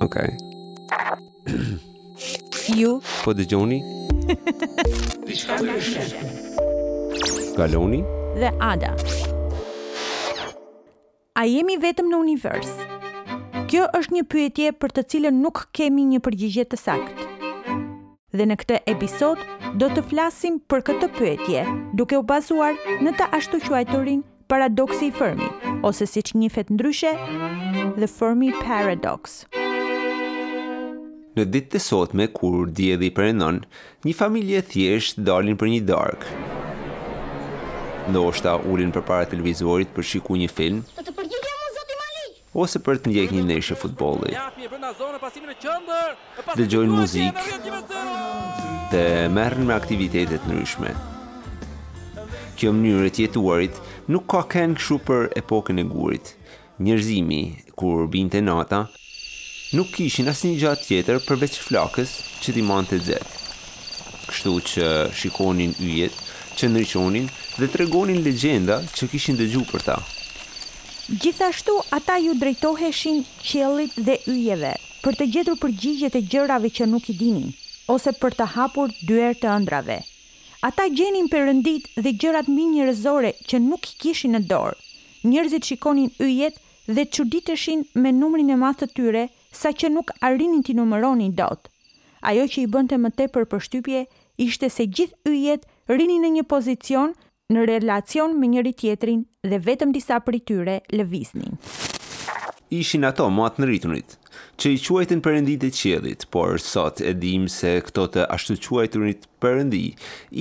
Okej. Ju po dëgjoni Galoni dhe Ada. A jemi vetëm në univers? Kjo është një pyetje për të cilën nuk kemi një përgjigje të saktë. Dhe në këtë episod do të flasim për këtë pyetje, duke u bazuar në të ashtuquajturin paradoksi i Fermi, ose siç njifet ndryshe, The Fermi Paradox. Në ditët e sotme kur dielli perëndon, një familje e thjeshtë dalin për një darkë. Ndoshta ulen përpara televizorit për shiku një film, ose për të ndjek një ndeshje futbolli, dëgjojnë muzikë dhe merren me aktivitete të ndryshme. Kjo mënyrë e të jetuarit nuk ka kënë kështu për epokën e gurit. Njerëzimi, kur binte nata, nuk kishin asnjë gjë tjetër përveç flakës që t'i mante nxehtë. Kështu që shikonin yjet, që ndriçonin dhe tregonin legenda që kishin dëgju për ta. Gjithashtu ata iu drejtoheshin qiellit dhe yjeve për të gjetur përgjigjet e gjërave që nuk i dinin, ose për të hapur dyert e ëndrrave. Ata gjenin perënditë dhe gjërat mbinjerëzore që nuk i kishin në dorë. Njerëzit shikonin yjet dhe çuditeshin me numrin e madh të tyre saqë nuk arrinin t'i numëronin dot. Ajo që i bënte më tepër përshtypje ishte se gjithë yjet rrinin në një pozicion në relacion me njëri-tjetrin dhe vetëm disa prej tyre lëviznin. Ishin ato ma të ndritunit, që i quajtën perënditë e qiellit, por sot e dimë se këto të ashtuquajturit perëndi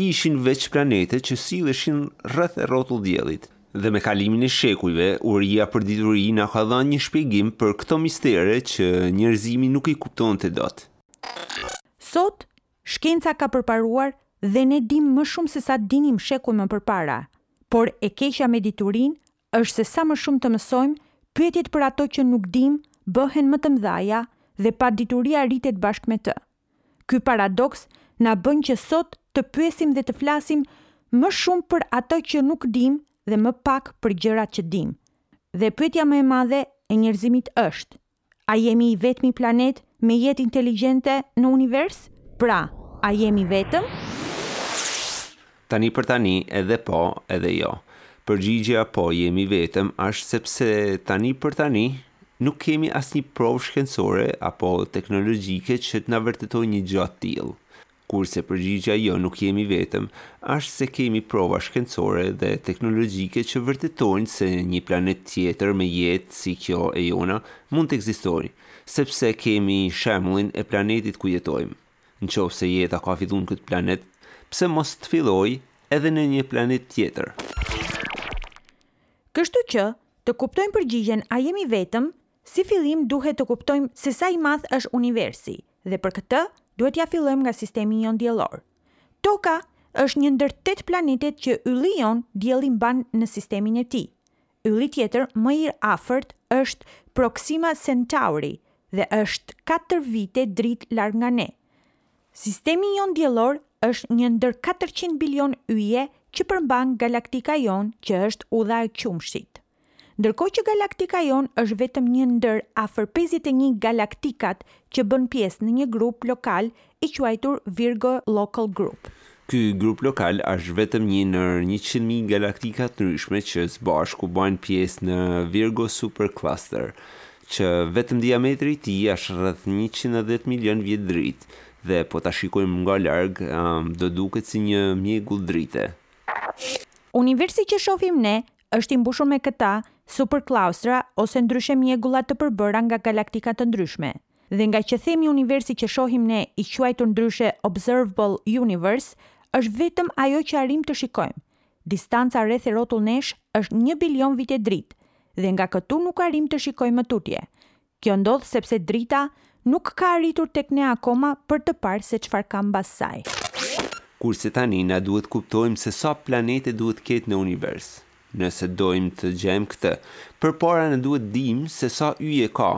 ishin veç planete që silleshin rreth e rrotull diellit, dhe me kalimin e shekujve uria për dituri na ka dhënë një shpjegim për këto mistere që njerëzimi nuk i kuptonte dot. Sot Shkenca ka përparuar dhe ne dimë më shumë sesa dinim shekuj më përpara, por e keqja me diturinë është se sa më shumë të mësojmë, pyetjet për ato që nuk dimë bëhen më të mëdhaja dhe padituria rritet bashkë me të. Ky paradoks na bën që sot të pyesim dhe të flasim më shumë për atë që nuk dimë dhe më pak për gjërat që dimë. Dhe pyetja më e madhe e njerëzimit është, A jemi i vetmi planet me jetë inteligjente në univers? Pra, a jemi vetëm? Tani për tani edhe po edhe jo. Përgjigjja po jemi vetëm është sepse tani për tani nuk kemi asnjë provë shkencore apo teknologjike që të na vërtetojë një gjë të tillë. Kurse përgjigja jo nuk jemi vetëm, është se kemi prova shkencore dhe teknologjike që vërtetojnë se një planet tjetër me jetë si kjo e jona mund të ekzistojë, sepse kemi shembullin e planetit ku jetojmë. Në qoftë se jeta ka fillu në këtë planet, pse mos të fillojë edhe në një planet tjetër? Kështu që, të kuptojmë përgjigjen a jemi vetëm, Si fillim duhet të kuptojmë se sa i madh është universi dhe për këtë duhet t'ia fillojmë nga sistemi jonë diellor. Toka është një ndër tetë planetet që ylli jonë Dielli mban në sistemin e tij. Ylli tjetër më i afërt është Proxima Centauri dhe është katër vite dritë larg nga ne. Sistemi jonë diellor është një ndër katërqind bilionë yje që përmban galaktika jonë që është Udha e Qumështit. Ndërkohë që galaktika jonë është vetëm një ndër afër pesëdhjetë e një galaktikat që bën pjesë në një grup lokal i quajtur Virgo Local Group. Ky grup lokal është vetëm një ndër njëqind mijë galaktika të ndryshme që së bashku bajnë pjesë në Virgo Supercluster, që vetëm diametri i tij është rreth njëqind e dhjetë milionë vjet-dritë dhe po ta shikojmë nga larg, do duket si një mjegull drite. Universi që shohim ne Është i mbushur me këta superklaustra ose ndryshe mjegulla të përbëra nga galaktika të ndryshme. Dhe nga që themi universi që shohim ne i quajtur ndryshe observable universe është vetëm ajo që arrijmë të shikojmë. Distanca rreth e rrotull nesh është një bilion vite dritë dhe nga këtu nuk arrijmë të shikojmë më tutje. Kjo ndodh sepse drita nuk ka arritur tek ne akoma për të parë se çfarë ka mbas saj. Kurse tani na duhet të kuptojmë se sa planete duhet të ketë në univers. Nëse dojmë të gjejmë këtë, përpara na duhet të dijmë se sa yje ka.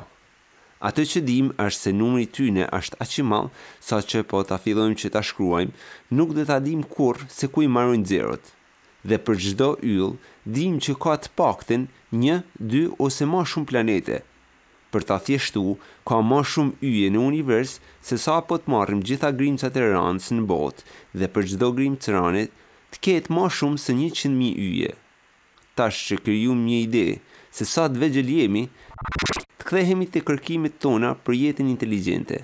Atë që dijmë është se numri i tyne është aq i madh sa që po ta fillojmë që ta shkruajmë, nuk do ta dijmë kurrë se ku i marojnë zerot. dhe për çdo yll dimë që ka të paktën një, dy ose ma shumë planete. Për ta thjeshtu, ka ma shumë yje në univers se sa po të marrim gjitha grimcat e ranës në botë dhe për çdo grimcë rane të ketë ma shumë se njëqind mijë yje. Tash që krijuam një ide se sa të vegjël jemi, të kthehemi te kërkimet tona për jetën inteligjente.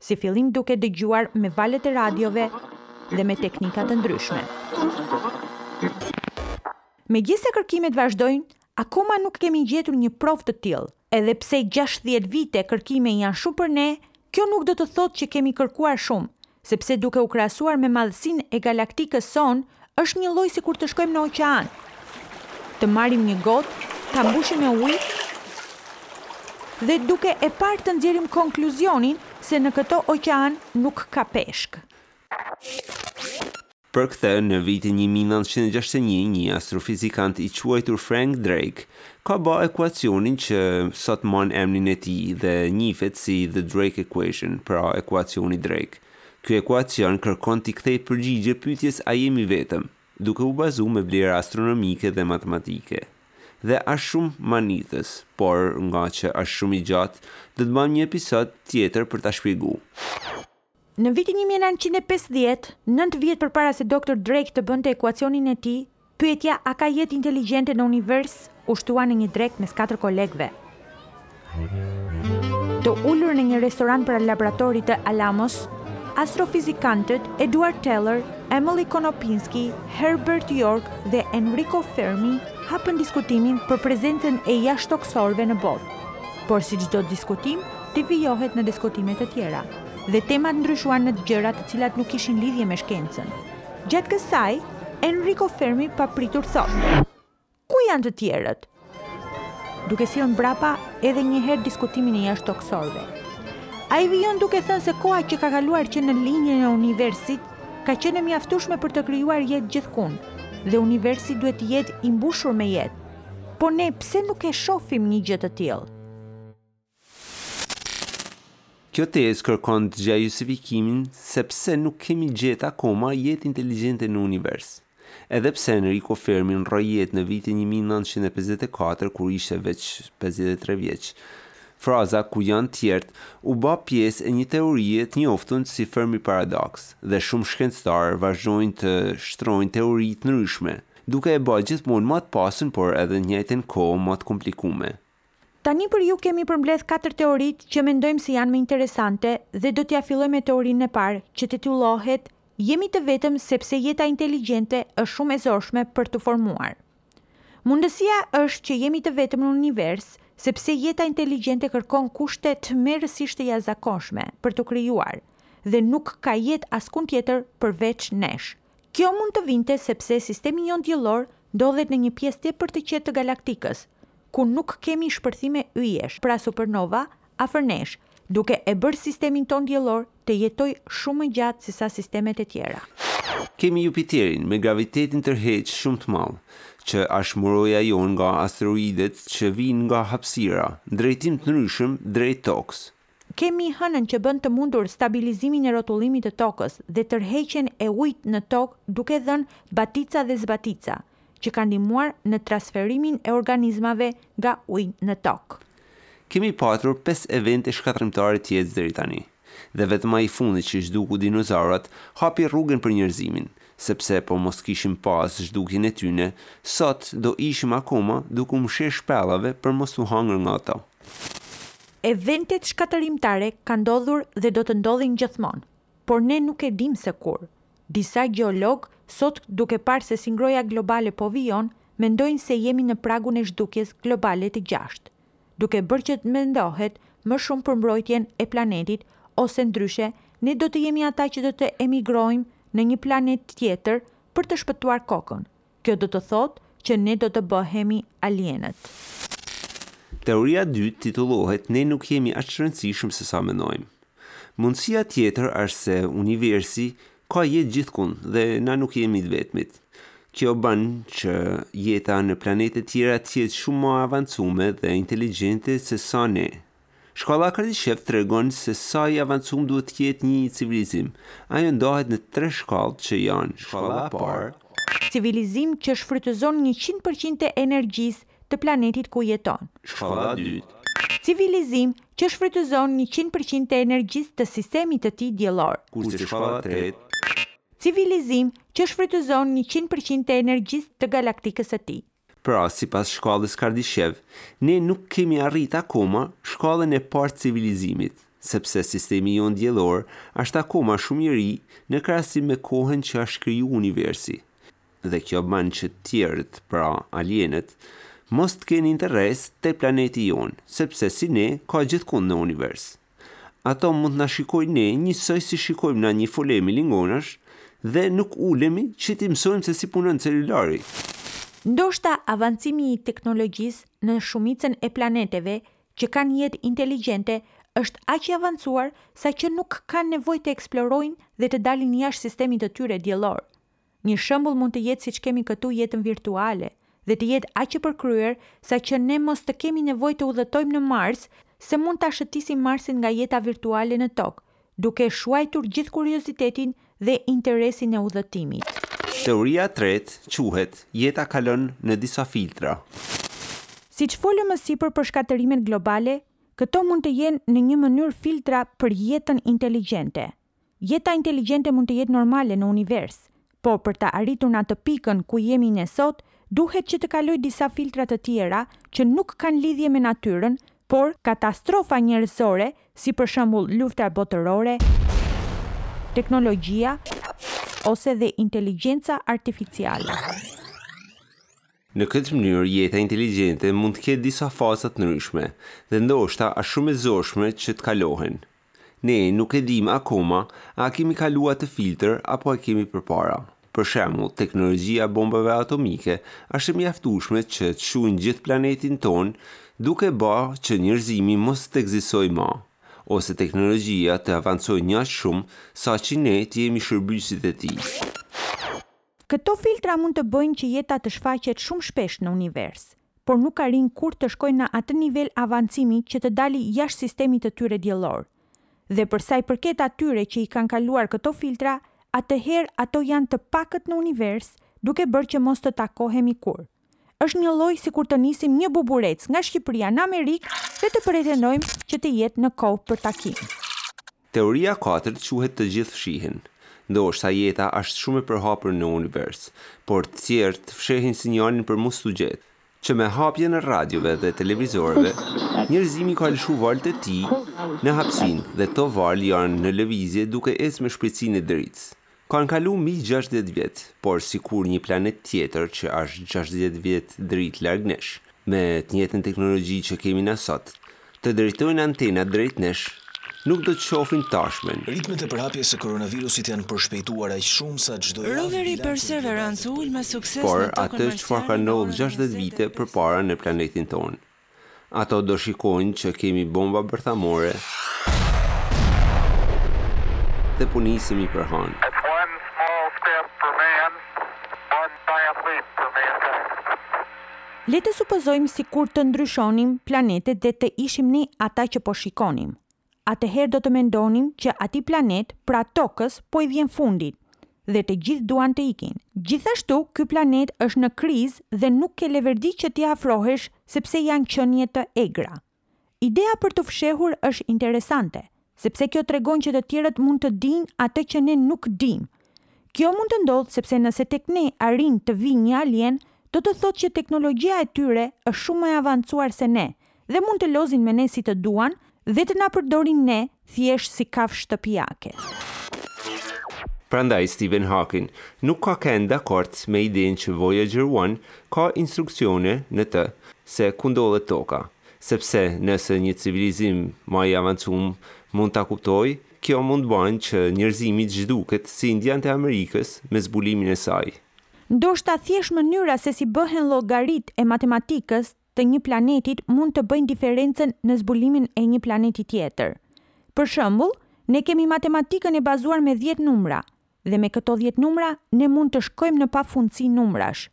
si fillim duke dëgjuar me valët e radiove dhe me teknika të ndryshme. Megjithëse kërkimet vazhdojnë, akoma nuk kemi gjetur një provë të tillë. Edhe pse gjashtëdhjetë vite kërkime janë shumë për ne, kjo nuk do të thotë që kemi kërkuar shumë, sepse duke u krahasuar me madhësinë e galaktikës sonë, Është njëlloj sikur të shkojmë në oqean. Të marrim një gotë, ta mbushim me ujë dhe duke e parë të nxjerrim konkluzionin se në këto oqeanë nuk ka peshk. Për këtë, në vitin një mijë e nëntëqind e gjashtëdhjetë e një, një astrofizikant i quajtur Frank Drake ka ba ekuacionin që sot mban emnin e tij dhe njifet si The Drake Equation, pra Ekuacioni Drake. Kjo ekuacion kërkon t'i kthejë përgjigje pyetjes a jemi vetëm, duke u bazu me vlera astronomike dhe matematike. Dhe është shumë mahnitës, por ngaqë është shumë i gjatë, do të bëjmë një episod tjetër për ta shpjegu. Në vitin një mijë e nëntëqind e pesëdhjetë, nëntë vjet përpara se Doctor Drake të bënte ekuacionin e tij, Pyetja a ka jetë inteligjente në univers u shtrua në një drekë mes katër kolegëve. Të ulur në një restoran pranë laboratorit të Alamos, astrofizikantët Edward Teller, Emil Konopinski, Herbert York dhe Enrico Fermi hapën diskutimin për prezencën e jashtëtokësorëve në botë. Por si çdo diskutim, të vijohet në diskutime të tjera dhe temat ndryshuan në gjëra të cilat nuk kishin lidhje me shkencën. Gjatë kësaj, Enrico Fermi papritur thotë, Ku janë të tjerët? duke sjellë mbrapa edhe një herë diskutimin e jashtëtokësorëve. Ai vijon duke thënë se koha që ka kaluar që në lindjen e universit ka qenë e mjaftueshme për të krijuar jetë gjithkund dhe universi duhet të jetë i mbushur me jetë. Po ne pse nuk e shohim një gjë të tillë? Kjo tezë kërkon të gjejë justifikimin se pse nuk kemi gjetë akoma jetë inteligjente në univers. Edhe pse Enrico Fermi ndrroi jetë në vitin një mijë e nëntëqind e pesëdhjetë e katër kur ishte veç pesëdhjetë e tre vjeç, fraza ku janë tjert u ba pjesë e një teorie të njoftun si Fermi Paradox dhe shumë shkencëtarë vazhdojnë të shtrojnë teori të ndryshme, duke e ba gjithmonë ma të pasun por edhe në të njëjtën kohë ma të komplikume. Tani për ju kemi përmbledh katër teoritë që mendojmë se janë më interesante dhe do t'ia fillojmë me teorinë e parë, që titullohet Jemi të vetëm sepse jeta inteligjente është shumë e zorshme për t'u formuar. Mundësia është që jemi të vetëm në univers, sepse jeta inteligjente kërkon kushte tmerrësisht të jazakonshme për t'u krijuar dhe nuk ka jetë askund tjetër përveç nesh. Kjo mund të vinte sepse sistemi jonë diellor ndodhet në një pjesë tepër të qetë të galaktikës, ku nuk kemi shpërthime yjesh, pra supernova, afër nesh, duke e bërë sistemin tonë diellor të jetojë shumë më gjatë se sa sistemet e tjera. Kemi Jupiterin, me gravitetin tërheqës shumë të madh, që është mburoja jonë nga asteroidet që vijnë nga hapësira, drejtim të ndryshëm drejt Tokës. Kemi hënën që bën të mundur stabilizimin e rrotullimit të tokës dhe tërheqjen e ujit në tokë duke dhënë batica dhe zbatica, që ka ndihmuar në transferimin e organizmave nga uji në tokë. Kemi patur pesë evente shkatërrimtare të jetës deri tani, dhe vetëm ai i fundit që zhduku dinozaurat hapi rrugën për njerëzimin, sepse po mos kishim pas zhdukjen e tyne, sot do ishim akoma duke u mshef shpellave për mos t'u hangër nga ato. Eventet shkatërrimtare kanë ndodhur dhe do të ndodhin gjithmonë, por ne nuk e dimë se kur. Disa gjeologë, sot duke parë se si ngroja globale po vijon, mendojnë se jemi në pragun e zhdukjes globale të gjashtë, duke bërë që të mendohet më shumë për mbrojtjen e planetit ose ndryshe ne do të jemi ata që do të emigrojmë në një planet tjetër për të shpëtuar kokën, Kjo do të thotë që ne do të bëhemi alienët. Teoria e dytë titullohet Ne nuk jemi aq të rëndësishëm se sa mendojmë. Mundësia tjetër është se universi ka jetë gjithkund dhe na nuk jemi të vetmit. Kjo ban që jeta në planete tjera të jetë shumë ma e avancume dhe inteligjente se sa ne, Shkalla Kardashev tregon se sa i avancum duhet të jetë një civilizim. Ajo ndahet në tre shkallë që janë, shkalla e parë, Civilizim që shfrytëzon njëqind për qind të energjisë të planetit ku jeton. Shkalla e dytë. Civilizim që shfrytëzon njëqind për qind të energjisë të sistemit të tij diellor. Kurse shkalla e tretë. Civilizim që shfrytëzon njëqind për qind të energjisë të galaktikës së tij. Pra, sipas shkallës Kardashev, ne nuk kemi arritë akoma shkallën e parë të civilizimit, sepse sistemi jonë diellor është akoma shumë i ri në krahasim me kohën që është kriju universi. Dhe kjo ban që tjerët, pra alienët, mos të kenë interes te planeti jonë, sepse si ne ka gjithkund në univers. Ato mund të na shikojnë ne njësoj si shikojmë na një fole milingonash dhe nuk ulemi që t'i mësojmë se si punon celulari. Ndoshta avancimi i teknologjisë në shumicën e planeteve që kanë jetë inteligjente është aq i avancuar sa që nuk kanë nevojë të eksplorojnë dhe të dalin jashtë sistemit të tyre diellor. Një shembull mund të jetë siç kemi këtu jetën virtuale dhe të jetë aq e përkryer sa që ne mos të kemi nevojë të udhëtojmë në Mars se mund ta shëtisim Marsin nga jeta virtuale në Tokë, duke shuajtur gjithë kuriozitetin dhe interesin e udhëtimit. Teoria e tretë quhet jeta kalon në disa filtra. Siç folëm më sipër për shkatërrimet globale, këto mund të jenë në një mënyrë filtra për jetën inteligjente. Jeta inteligjente mund të jetë normale në univers, por për të arritur në atë pikën ku jemi ne sot, duhet që të kalojë disa filtra të tjera që nuk kanë lidhje me natyrën, por katastrofa njerëzore si për shembull lufta botërore, teknologjia ose dhe inteligjenca artificiale. Në këtë mënyrë jeta inteligjente mund të ketë disa faza të ndryshme, dhe ndoshta është shumë e zorshme që të kalohen. Ne nuk e dimë akoma a kemi kalu atë filtër apo e kemi përpara. Për shembull, teknologjia e bombave atomike është e mjaftueshme që të shujnë gjithë planetin tonë duke ba që njerëzimi mos të ekzistojë ma, ose teknologjia të avancojë njaq shumë saqë ne të jemi shërbysit e tij. Këto filtra mund të bëjnë që jeta të shfaqet shumë shpesh në univers, por nuk arrijnë kurrë të shkojnë në atë nivel avancimi që të dali jashtë sistemit të tyre diellor. Dhe për sa i përket atyre që i kanë kaluar këto filtra, atëherë ato janë të pakët në univers, duke bërë që mos të takohemi kurrë. Është njëlloj sikur të nisim një buburecë nga Shqipëria në Amerikë dhe të pretendojmë që të jetë në kohë për takim. Teoria katërt quhet të gjithë fshihen. Ndoshta jeta asht shumë e përhapur në univers, por të tjerët fshehin sinjalin për mos t'u gjet. Që me hapjen e radiove dhe televizoreve, njerëzimi ka lëshu valët e tij në hapsinë dhe kto valë janë në lëvizje duke ecë me shpejtësinë e dritës. Kanë kalu mbi gjashtëdhjetë vjet, por sikur një planet tjetër që asht gjashtëdhjetë vjet dritë larg nesh, me t'njejtën teknologji që kemi na sot, të drejtojnë antenat drejt nesh, nuk do të shofin tashmen. Ritmet e përhapjes së koronavirusit janë përshpejtuar aq shumë sa çdo javë bilanci i global të ekonomisë. Por atë çfarë kanë ndodh gjashtëdhjetë vite përpara në planetin tonë, Ato do shikojnë që kemi bomba bërthamore dhe po nisemi për hanë. Le të supozojmë sikur të ndryshonim planetet dhe të ishim ne ata që po shikonim. atëherë do të mendonin që atij planet, pra Tokës, po i vjen fundi dhe të gjithë duan të ikin. Gjithashtu, ky planet është në krizë dhe nuk ke leverdi që t'i afrohesh sepse janë qenie të egra. Ideja për t'u fshehur është interesante, sepse kjo tregon që të tjerët mund të dinë atë që ne nuk dimë. Kjo mund të ndodhë sepse nëse tek ne arrin të vijë një alien, do të thotë që teknologjia e tyre është shumë më e avancuar se ne, dhe mund të lozin me ne si të duan dhe të na përdorin ne thjesht si kafshë shtëpiake. Prandaj Stephen Hawking nuk ka kenë dakord me idenë që Voyager One ka instruksione në të se ku ndodhet Toka, sepse nëse një civilizim ma i avancum mund ta kuptojë, kjo mund t'bajë që njerëzimi të zhduket si indianët e Amerikës me zbulimin e saj. Ndoshta thjesht mënyra se si bëhen llogaritë e matematikës të një planetit mund të bëjnë diferencën në zbulimin e një planeti tjetër. Për shembull, ne kemi matematikën e bazuar me dhjetë numra, dhe me këto dhjetë numra ne mund të shkojmë në pafundësi numrash.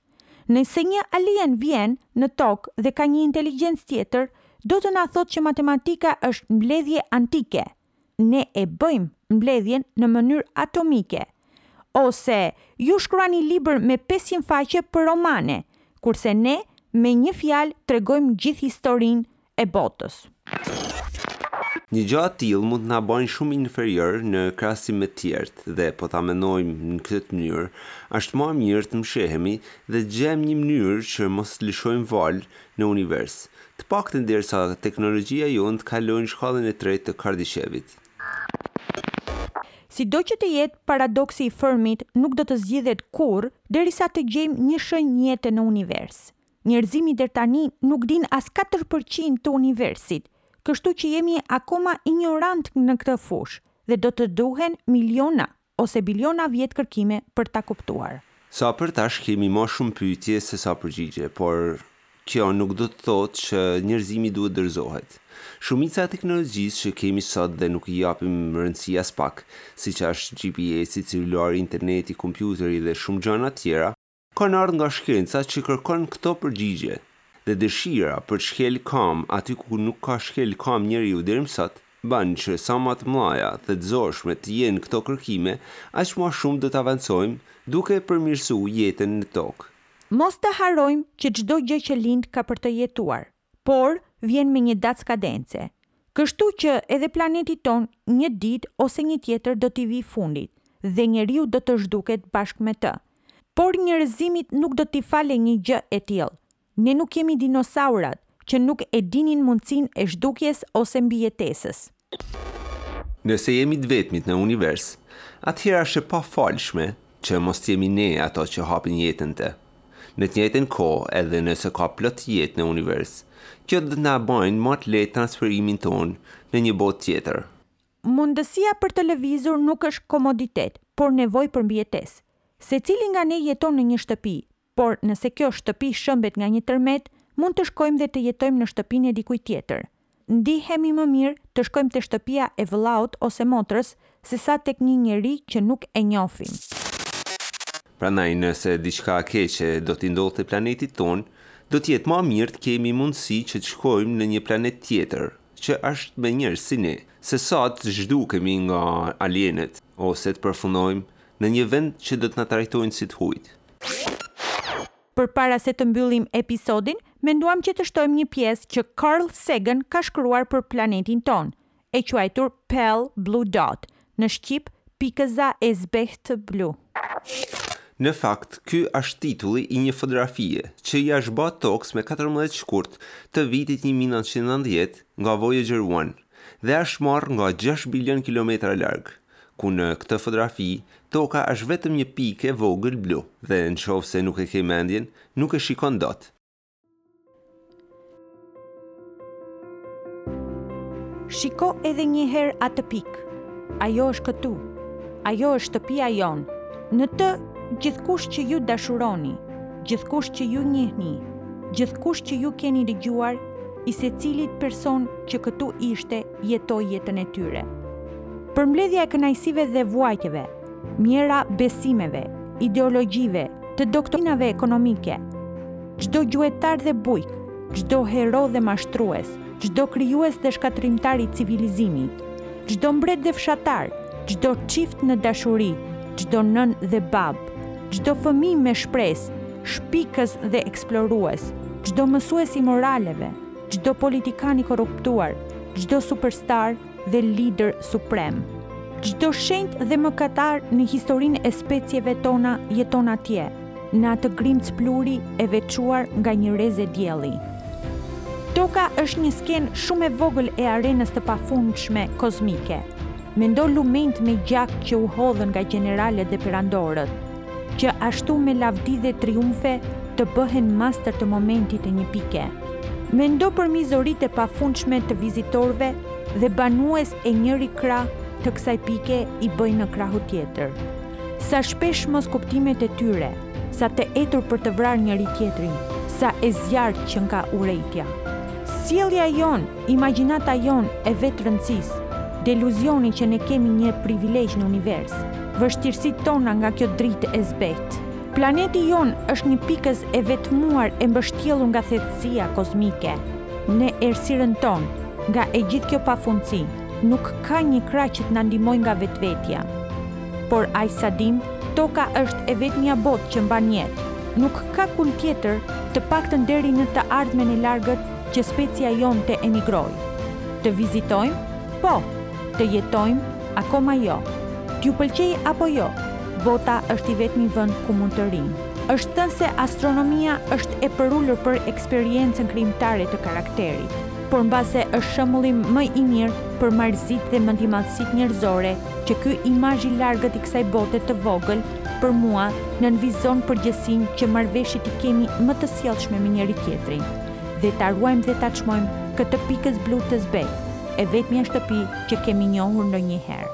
Nëse një alien vjen në Tokë dhe ka një inteligjencë tjetër, do të na thotë që matematika është mbledhje antike, ne e bëjmë mbledhjen në mënyrë atomike, ose ju shkruani libër me pesëqind faqe për romane, kurse ne me një fjalë tregojmë gjithë historinë e botës. Një gja e tillë mund të na bajë shumë inferiorë në krahasim me të tjerët dhe po ta mendojmë në këtë mënyrë, është ma mirë të mshehemi dhe të gjejmë një mënyrë që mos lëshojmë valë në univers, të paktën derisa teknologjia jonë të kalojë shkallën e tretë të Kardishevit. Sido që të jetë, paradoksi i Fermit nuk do të zgjidhet kurrë derisa të gjejmë një shenjë jete në univers. Njerëzimi deri tani nuk din as katër për qind të universit, kështu që jemi akoma injorantë në këtë fushë dhe do të duhen miliona ose biliona vjet kërkime për ta kuptuar. Sa për tash kemi ma shumë pyetje se sa përgjigje, por kjo nuk do të thotë që njerëzimi duhet dorëzohet. Shumica e teknologjisë që kemi sot dhe nuk i japim rëndësi aspak, siç është GPS-i, celulari, interneti, kompjuteri dhe shumë gjana të tjera, Kanë ardhë nga shkenca që kërkon këto përgjigje dhe dëshira për t'shkel kamë aty ku nuk ka shkel kamë njeriu deri më sot, ban që sa ma të mëdhaja dhe të zorshme të jenë këto kërkime, aq ma shumë do të avancojmë duke përmirësu jetën në tokë. Mos të harrojmë që çdo gjë që lind ka për të jetuar. por vjen me një datë skadence, kështu që edhe planetit tonë një ditë ose një tjetër do t'i vijë fundi dhe njeriu do të zhduket bashkë me të. Por njerëzimit nuk do t'i falet një gjë e tillë. Ne nuk jemi dinosaurat, që nuk e dinin mundësinë e zhdukjes ose mbijetesës. Nëse jemi të vetmit në univers, atëherë është e pafalshme që mos të jemi ne ato që hapin jetën. Të Në të njëjtën kohë, edhe nëse ka plot jetë në univers, kjo do të na bajnë më të lehtë transferimin tonë në një botë tjetër. Mundësia për të lëvizur nuk është komoditet, por nevojë për mbijetesë. Secili nga ne jeton në një shtëpi, Por, nëse kjo shtëpi shëmbet nga një tërmet, mund të shkojmë dhe të jetojmë në shtëpinë e dikujt tjetër. Ndihemi më mirë të shkojmë te shtëpia e vëllaut ose motrës, sesa tek një njeri që nuk e njofim. Prandaj, nëse diçka e keqe do t'i ndodhte planetit tonë, do të jetë më mirë të kemi mundësi që të shkojmë në një planet tjetër, që është me njerëz si ne, sesa të zhdukemi nga alienët ose të përfundojmë në një vend që do të na trajtojnë si të hujt. Përpara se të mbyllim episodin, menduam që të shtojmë një pjesë që Carl Sagan ka shkruar për planetin tonë, e quajtur Pale Blue Dot, në shqip Pikëza e zbehtë blu. Në fakt, ky është titulli i një fotografie që i është ba Tokës me katërmbëdhjetë shkurt të vitit një mijë e nëntëqind e nëntëdhjetë nga Voyager One dhe është marrë nga gjashtë bilion kilometra larg. ku në këtë fotografi toka është vetëm një pikë e vogël blu dhe në qoftë se nuk e ke mendjen, nuk e shikon dot. Shiko edhe një herë atë pikë. Ajo është këtu. Ajo është shtëpia jonë. Në të, gjithkush që ju dashuroni, gjithkush që ju njihni, gjithkush që ju keni dëgjuar, i secilit person që këtu ishte, jetoi jetën e tyre. Përmbledhja e kënaqësive dhe vuajtjeve, mijëra besimeve, ideologjive, të doktrinave ekonomike. Çdo gjuetar dhe bujk, çdo hero dhe mashtrues, çdo krijues dhe shkatërrimtar i civilizimit, çdo mbret dhe fshatar, çdo çift në dashuri, çdo nënë dhe babë, çdo fëmijë me shpresë, shpikës dhe eksplorues, çdo mësues i moraleve, Çdo politikan i korruptuar, çdo superstar dhe lider suprem, çdo shenjt dhe mëkatar në historinë e specieve tona jeton atje, në atë grimcë pluhuri e veçuar nga një rreze dielli. Toka është një skenë shumë e vogël e arenës të pafundshme kozmike. Mendo lumenjtë me gjak që u hodhën nga gjeneralët dhe perandorët, Që ashtu me lavdi dhe triumfe të bëhen master të momentit te një pike. Mendo për mizoritë e pafundshme të vizitorëve dhe banues e njëri krah të kësaj pike i bëjnë në krahu tjetër. Sa shpesh moskuptimet e tyre, sa të etur për të vrarë njëri tjetrin, sa e zjarrtë që nga urrejtja. Sjellja jonë, imagjinata jonë e vetërëndësisë, deluzioni që ne kemi një privilegj në univers. vështirësitë tona nga kjo dritë e zbehtë. Planeti jonë është një pikëz e vetmuar e mbështjellur nga thellësia kozmike. Në errësirën tonë, nga e gjithë kjo pafundësi, nuk ka një krah që të na ndihmojë nga vetvetja. Por aq sa dimë, Toka është e vetmja botë që mban jetë. Nuk ka kund tjetër, të paktën deri në të ardhmen e largët, që specia jonë të emigrojë. Të vizitojmë? Po! Të jetojmë, akoma jo. T'ju pëlqejë apo jo, bota është i vetmi vend ku mund të rrimë. Është thënë se astronomia është e përulur për eksperiencën krijimtare të karakterit, por mbase është shembulli më i mirë për marrëzitë dhe mendjemadhësitë njerëzore që ky imazh i largët i kësaj bote të vogël, për mua, nënvizon përgjegjësinë që marrëveshjet i kemi më të sjellshme me njëri-tjetrin dhe ta ruajmë dhe ta çmojmë këtë pikëz blu të zbehtë. e vetmja shtëpi që kemi njohur ndonjëherë.